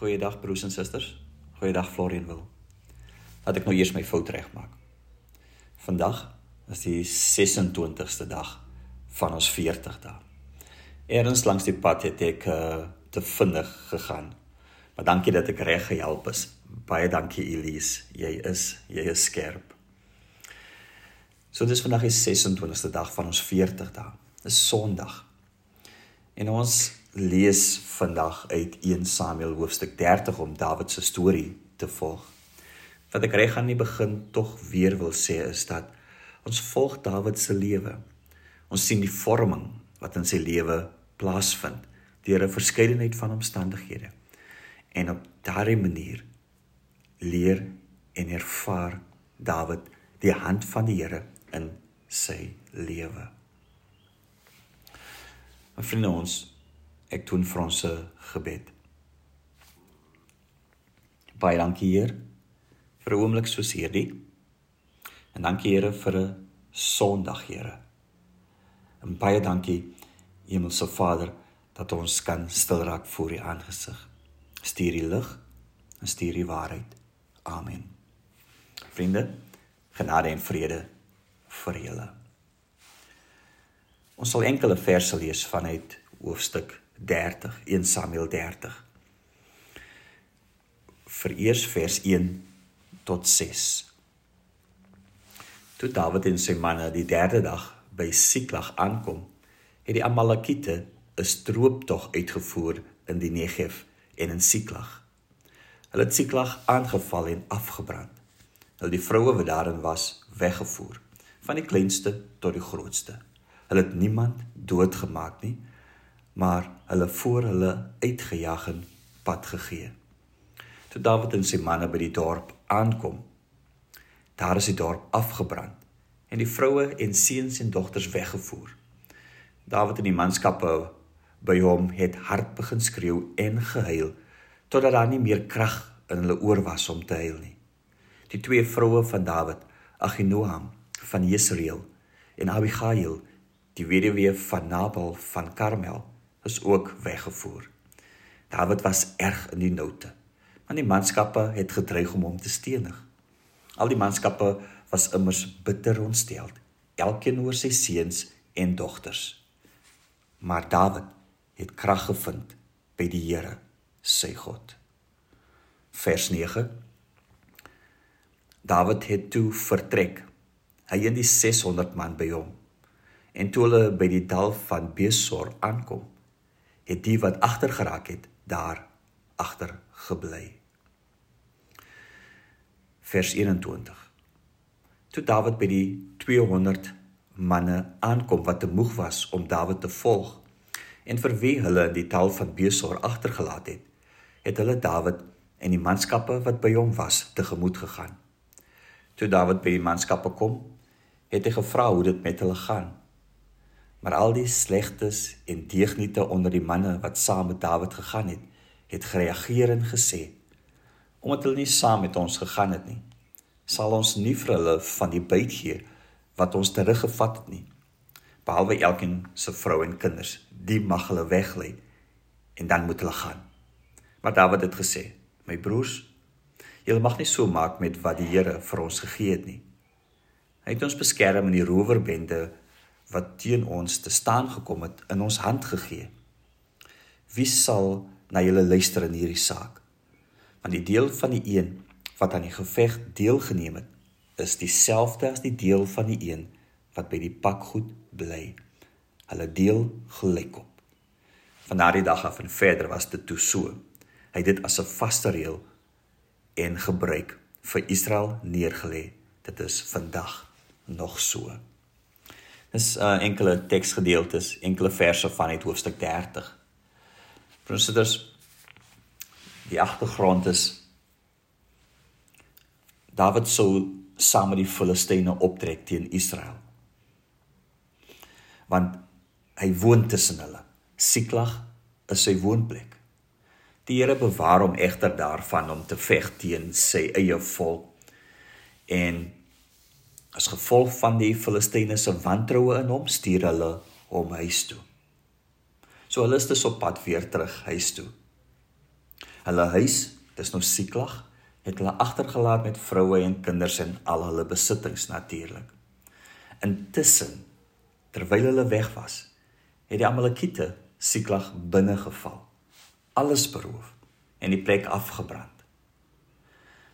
Goeiedag broers en susters. Goeiedag Florian wil. Laat ek nou eers my fout regmaak. Vandag is die 26ste dag van ons 40 dae. Eerens langs die pad het ek uh, te vinnig gegaan. Maar dankie dat ek reg gehelp is. Baie dankie Elise. Jy is jy is skerp. So dis vandag die 26ste dag van ons 40 dae. Dis Sondag. En ons lees vandag uit 1 Samuel hoofstuk 30 om Dawid se storie te volg. Wat ek reg aan die begin tog weer wil sê is dat ons volg Dawid se lewe. Ons sien die vorming wat in sy lewe plaasvind deur 'n verskeidenheid van omstandighede. En op daardie manier leer en ervaar Dawid die hand van die Here in sy lewe. My vriende ons ek doen vir ons 'n gebed. Baie dankie Heer vir 'n oomblik soos hierdie. En dankie Here vir 'n Sondag Here. En baie dankie Hemelse Vader dat ons kan stil raak voor U aangesig. Stuur die lig en stuur die waarheid. Amen. Vriende, genade en vrede vir julle. Ons sal enkele verse lees vanuit hoofstuk 30, 1 Samuel 30. Vereers vers 1 tot 6. Toe Dawid en sy manne die derde dag by Siklag aankom, het die Amalekiete 'n strooptog uitgevoer in die Negev en in Siklag. Hulle het Siklag aangeval en afgebrand. Hulle die vroue wat daarin was, weggevoer, van die kleinste tot die grootste. Hulle het niemand doodgemaak nie, maar hulle voor hulle uitgejaag en pad gegee. Toe Dawid en sy manne by die dorp aankom, daar is die dorp afgebrand en die vroue en seuns en dogters weggevoer. Dawid en die manskappe by hom het hard begin skreeu en gehuil totdat daar nie meer krag in hulle oor was om te huil nie. Die twee vroue van Dawid, Aginoam van Jesreel en Abigail Die weduwee van Nabal van Karmel is ook weggevoer. Dawid was erg in die noute, want die manskappe het gedreig om hom te stenig. Al die manskappe was immers bitter ontstel, elkeen oor sy seuns en dogters. Maar Dawid het krag gevind by die Here, sy God. Vers 9. Dawid het toe vertrek. Hy en die 600 man by hom En toe hulle by die dal van Besor aankom, het die wat agter geraak het, daar agter gebly. Vers 21. Toe Dawid by die 200 manne aankom wat te moeg was om Dawid te volg en vir wie hulle die dal van Besor agtergelaat het, het hulle Dawid en die manskappe wat by hom was tegemoet gegaan. Toe Dawid by die manskappe kom, het hy gevra hoe dit met hulle gaan. Maar al die slegtes en deugniete onder die manne wat saam met Dawid gegaan het, het gereageer en gesê: "Omdat hulle nie saam met ons gegaan het nie, sal ons nie vir hulle van die byt gee wat ons teruggevat het nie. Behalwe elkeen se vrou en kinders, die mag hulle weglê en dan moet hulle gaan." Maar Dawid het gesê: "My broers, julle mag nie so maak met wat die Here vir ons gegee het nie. Hy het ons beskerm in die rowerbende wat teen ons te staan gekom het in ons hand gegee. Wie sal na julle luister in hierdie saak? Want die deel van die een wat aan die geveg deelgeneem het, is dieselfde as die deel van die een wat by die pakgoed bly. Hulle deel gelykop. Van daardie dag af en verder was dit toe so. Hy het dit as 'n vaste reël en gebruik vir Israel neergelê. Dit is vandag nog so. Dis uh, enkele teksgedeeltes, enkele verse van uit hoofstuk 30. Professors die agtergrond is Dawid sou saam met die Filistyne optrek teen Israel. Want hy woon tussen hulle. Siklag is sy woonplek. Die Here bewaar hom egter daarvan om te veg teen sy eie volk en As gevolg van die Filistyne se wantroue in hom, stuur hulle hom huis toe. So hulle is dus op pad weer terug huis toe. Hulle huis, dis nou Siklag, het hulle agtergelaat met vroue en kinders en al hulle besittings natuurlik. Intussen, terwyl hulle weg was, het die Amalekiete Siklag binne geval. Alles beroof en die plek afgebrand.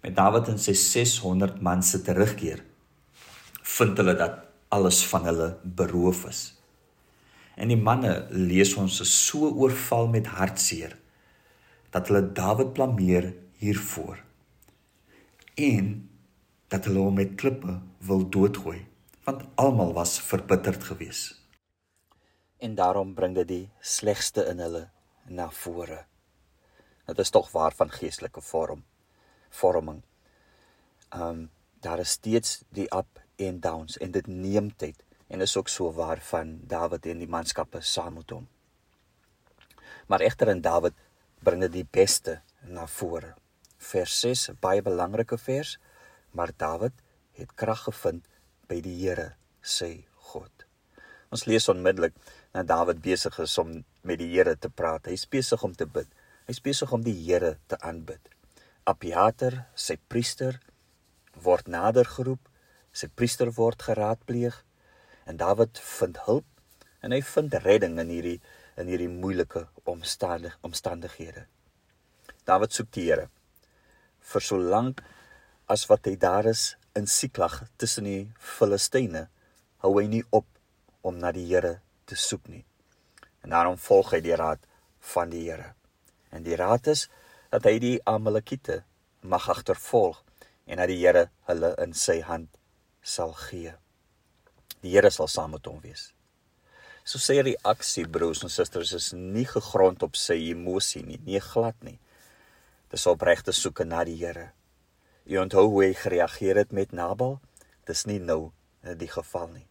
Met Dawid en sy 600 man se terugkeer, vind hulle dat alles van hulle beroof is. En die manne lees ons so oorval met hartseer dat hulle Dawid blameer hiervoor. En dat hulle hom met klippe wil doodgooi, want almal was verbitterd geweest. En daarom bring dit die slegste in hulle na vore. Dit is tog waar van geestelike vorm vorming. Um daar is steeds die up en downs en dit neem tyd en is ook so waar van Dawid en die manskappe saam met hom. Maar egter in Dawid bring dit die beste na vore. Vers 6, baie belangrike vers, maar Dawid het krag gevind by die Here, sê God. Ons lees onmiddellik dat Dawid besig is om met die Here te praat. Hy's besig om te bid. Hy's besig om die Here te aanbid. Abiater, sy priester, word nader geroep. Sy priester word geraadpleeg en Dawid vind hulp en hy vind redding in hierdie in hierdie moeilike omstandig, omstandighede. Dawid soek die Here vir so lank as wat hy daar is in Siklag tussen die Filistyne, hou hy nie op om na die Here te soek nie. En daarom volg hy die raad van die Here. En die raad is dat hy die Amalekiete mag agtervolg en dat die Here hulle in sy hand sal gee. Die Here sal saam met hom wees. So sê die reaksie broers en susters is nie gegrond op sy emosie nie, nie glad nie. Dis opregte soeke na die Here. U onthou hoe hy gereageer het met Nabal? Dis nie nou die geval nie.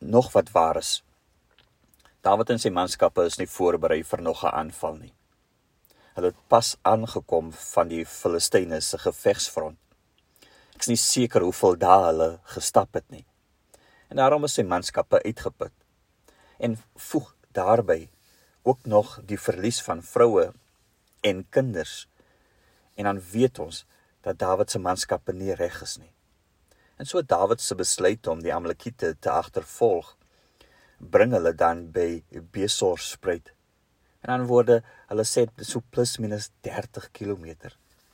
Nog wat waar is. Dawid en sy manskappe is nie voorberei vir nog 'n aanval nie. Hulle het pas aangekom van die Filistyne se gevegsfront Ek is nie seker hoeveel dae hulle gestap het nie. En daarom is sy manskappe uitgeput. En voeg daarby ook nog die verlies van vroue en kinders. En dan weet ons dat Dawid se manskappe nie reg is nie. En so Dawid se besluit om die Amalekiete te agtervolg, bring hulle dan by Besor spruit. En dan word hulle sê so plus minus 30 km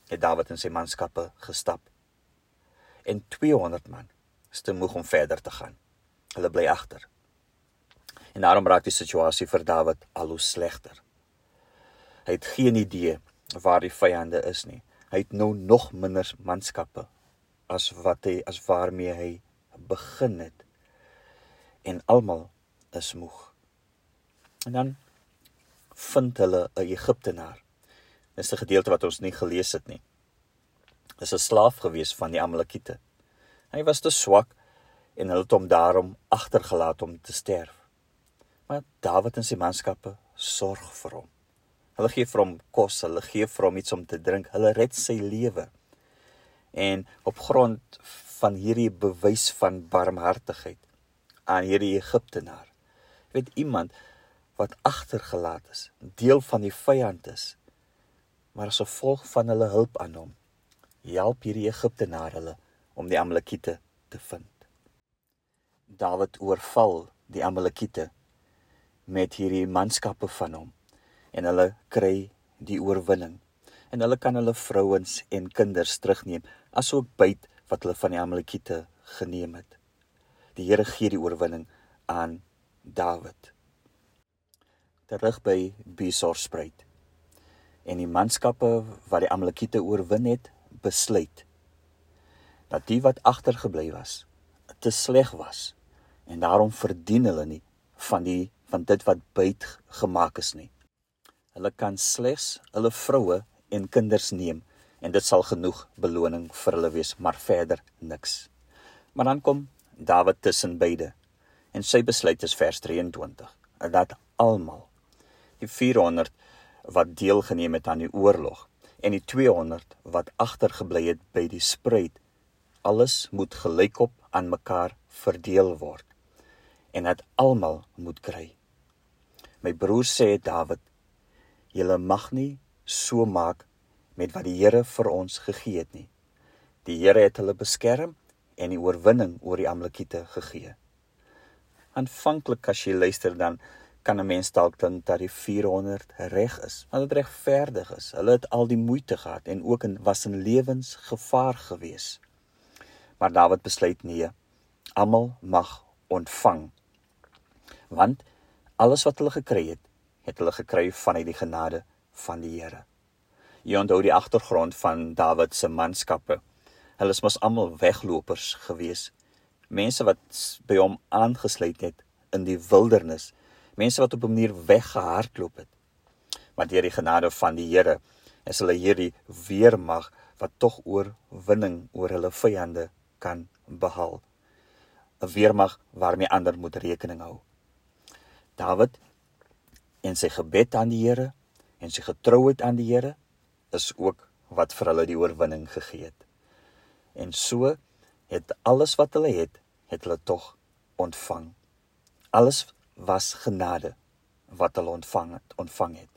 het Dawid en sy manskappe gestap en 200 man is te moeg om verder te gaan. Hulle bly agter. En daarom raak die situasie vir Dawid al hoe slegter. Hy het geen idee waar die vyande is nie. Hy het nou nog minder manskappe as wat hy as waarmee hy begin het. En almal is moeg. En dan vind hulle 'n Egiptenaar. Dis 'n gedeelte wat ons nie gelees het nie is 'n slaaf gewees van die Amalekiete. Hy was te swak en hulle het hom daarom agtergelaat om te sterf. Maar Dawid en sy manskappe sorg vir hom. Hulle gee vir hom kos, hulle gee vir hom iets om te drink, hulle red sy lewe. En op grond van hierdie bewys van barmhartigheid aan hierdie Egiptenaar, weet iemand wat agtergelaat is, deel van die vyand is, maar as gevolg van hulle hulp aan hom help hierdie Egiptenaar hulle om die Amalekiete te vind. Dawid oorval die Amalekiete met hierdie manskappe van hom en hulle kry die oorwinning en hulle kan hulle vrouens en kinders terugneem asook byt wat hulle van die Amalekiete geneem het. Die Here gee die oorwinning aan Dawid. Terug by Besor spruit. En die manskappe wat die Amalekiete oorwin het, besluit dat die wat agtergebly was te sleg was en daarom verdien hulle nie van die van dit wat byt gemaak is nie. Hulle kan slegs hulle vroue en kinders neem en dit sal genoeg beloning vir hulle wees, maar verder niks. Maar dan kom Dawid tussen beide en sy besluit is vers 23 dat almal die 400 wat deelgeneem het aan die oorlog en die 200 wat agtergebly het by die spruit alles moet gelykop aan mekaar verdeel word en dat almal moet kry my broer sê Dawid julle mag nie so maak met wat die Here vir ons gegee het nie. Die Here het hulle beskerm en die oorwinning oor die Amalekiete gegee. Aanvanklik as jy luister dan kan 'n mens dalk dink dat die 400 reg is, want dit regverdig is. Hulle het al die moeite gehad en ook in was in lewensgevaar gewees. Maar Dawid besluit nee. Almal mag ontvang. Want alles wat hulle gekry het, het hulle gekry vanuit die genade van die Here. Jy onthou die agtergrond van Dawid se manskappe. Hulle is mos almal weglopers gewees. Mense wat by hom aangesluit het in die wildernis mense wat op 'n manier weggehardloop het. Maar deur die genade van die Here is hulle hierdie weermag wat tog oorwinning oor hulle vyande kan behaal. 'n Weermag waarmee ander moet rekening hou. Dawid en sy gebed aan die Here en sy getrouheid aan die Here is ook wat vir hulle die oorwinning gegee het. En so het alles wat hulle het, het hulle tog ontvang. Alles was genade wat hulle ontvang het, ontvang het.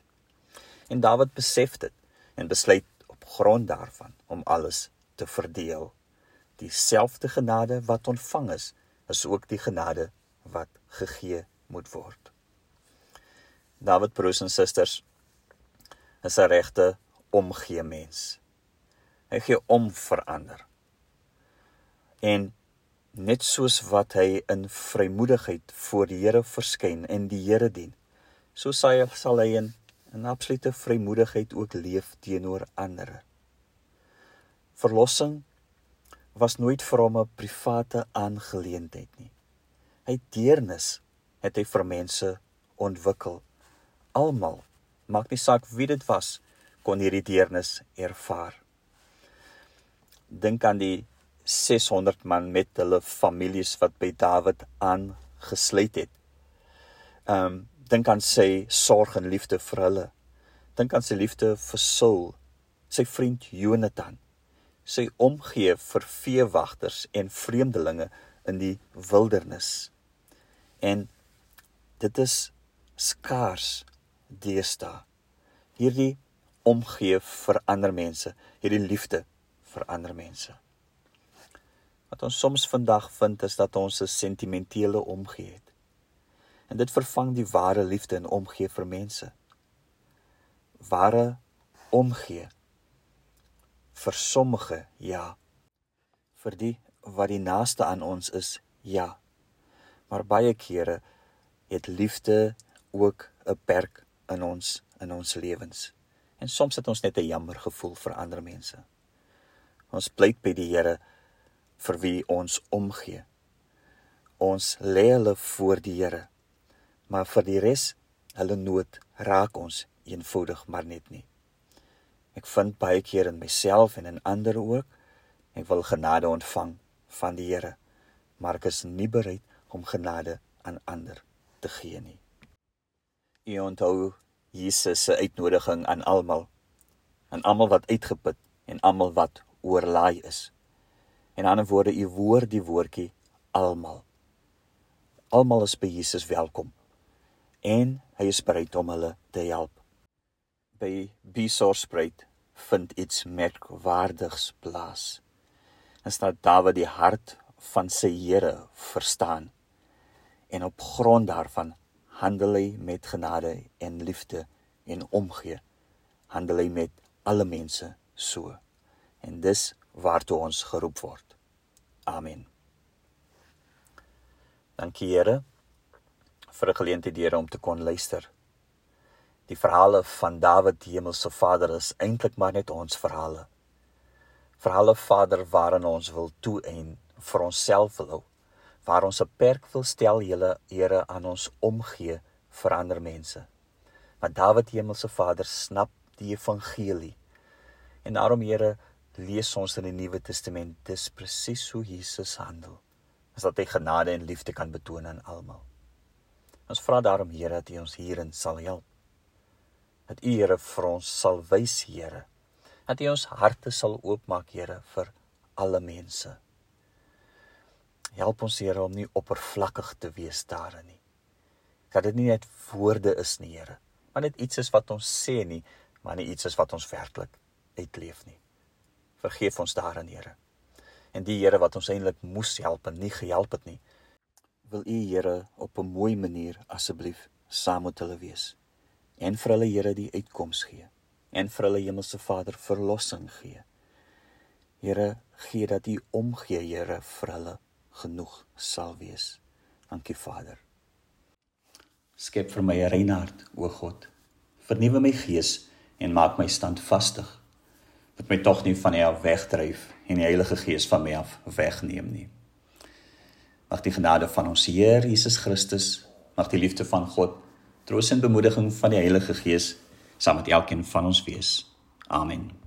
En Dawid besef dit en besluit op grond daarvan om alles te verdeel. Dieselfde genade wat ontvang is, is ook die genade wat gegee moet word. Dawid broers en susters is 'n regte omgee mens. Hy gee om vir ander. En net soos wat hy in vrymoedigheid voor die Here verskyn en die Here dien. So sal hy sal hy in 'n absolute vrymoedigheid ook leef teenoor ander. Verlossing was nooit vir hom 'n private aangeleentheid nie. Hy deernis het hy vir mense ontwikkel. Almal, maak nie saak wie dit was, kon hierdie deernis ervaar. Dink aan die 600 man met hulle families wat by Dawid aangesluit het. Ehm um, dink aan sy sorg en liefde vir hulle. Dink aan sy liefde vir Saul, sy vriend Jonathan. Sy omgee vir veewagters en vreemdelinge in die wildernis. En dit is skaars deesdae. Hierdie omgee vir ander mense, hierdie liefde vir ander mense. Wat ons soms vandag vind is dat ons 'n sentimentele omgee het. En dit vervang die ware liefde en omgee vir mense. Ware omgee vir sommige ja. Vir die wat die naaste aan ons is, ja. Maar baie kere het liefde ook 'n perk in ons in ons lewens. En soms het ons net 'n jammer gevoel vir ander mense. Ons pleit by die Here vir wie ons omgee. Ons lê hulle voor die Here. Maar vir die res, hulle nood raak ons eenvoudig maar net nie. Ek vind baie keer in myself en in ander ook, ek wil genade ontvang van die Here, maar ek is nie bereid om genade aan ander te gee nie. U onthou Jesus se uitnodiging aan almal, aan almal wat uitgeput en almal wat oorlaai is. En aan 'n woorde, u woord die woordjie almal. Almal is by Jesus welkom. En hy is bereid om hulle te help. By Besorspruit vind iets merkwaardigs plaas. En staat Dawid die hart van sy Here verstaan en op grond daarvan handel hy met genade en liefde en omgee handel hy met alle mense so en dis waartoe ons geroep word Amen. Dankie Here vir 'n geleentheid hier om te kon luister. Die verhale van Dawid, die Hemelse Vader, is eintlik maar net ons verhale. Verhale Vader waarin ons wil toe en vir onsself wil hou. Waar ons 'n perk wil stel, julle Here aan ons omgee vir ander mense. Want Dawid, die Hemelse Vader, snap die evangelie. En daarom Here, lees ons in die Nuwe Testament dis presies hoe Jesus handel. Is dat hy genade en liefde kan betoon aan almal. Ons vra daarom Here dat U ons hierin sal help. Dat U Here vir ons sal wys Here. Dat U ons harte sal oopmaak Here vir alle mense. Help ons Here om nie oppervlakkig te wees daarin nie. Dat dit nie net woorde is nie Here, maar net iets is wat ons sê nie, maar nie iets is wat ons werklik uitleef nie. Vergeef ons daarin, Here. En die Here wat ons eintlik moes help en nie gehelp het nie, wil U Here op 'n mooi manier asseblief saam met hulle wees en vir hulle Here die uitkoms gee en vir hulle Hemelse Vader verlossing gee. Here, gee dat U omgee, Here, vir hulle genoeg sal wees. Dankie Vader. Skep vir my 'n rein hart, o God. Vernuwe my gees en maak my standvastig. Wat my tog nie van U af wegdryf en die Heilige Gees van my af wegneem nie. Mag die genade van ons Heer Jesus Christus, mag die liefde van God, troos en bemoediging van die Heilige Gees saam met elkeen van ons wees. Amen.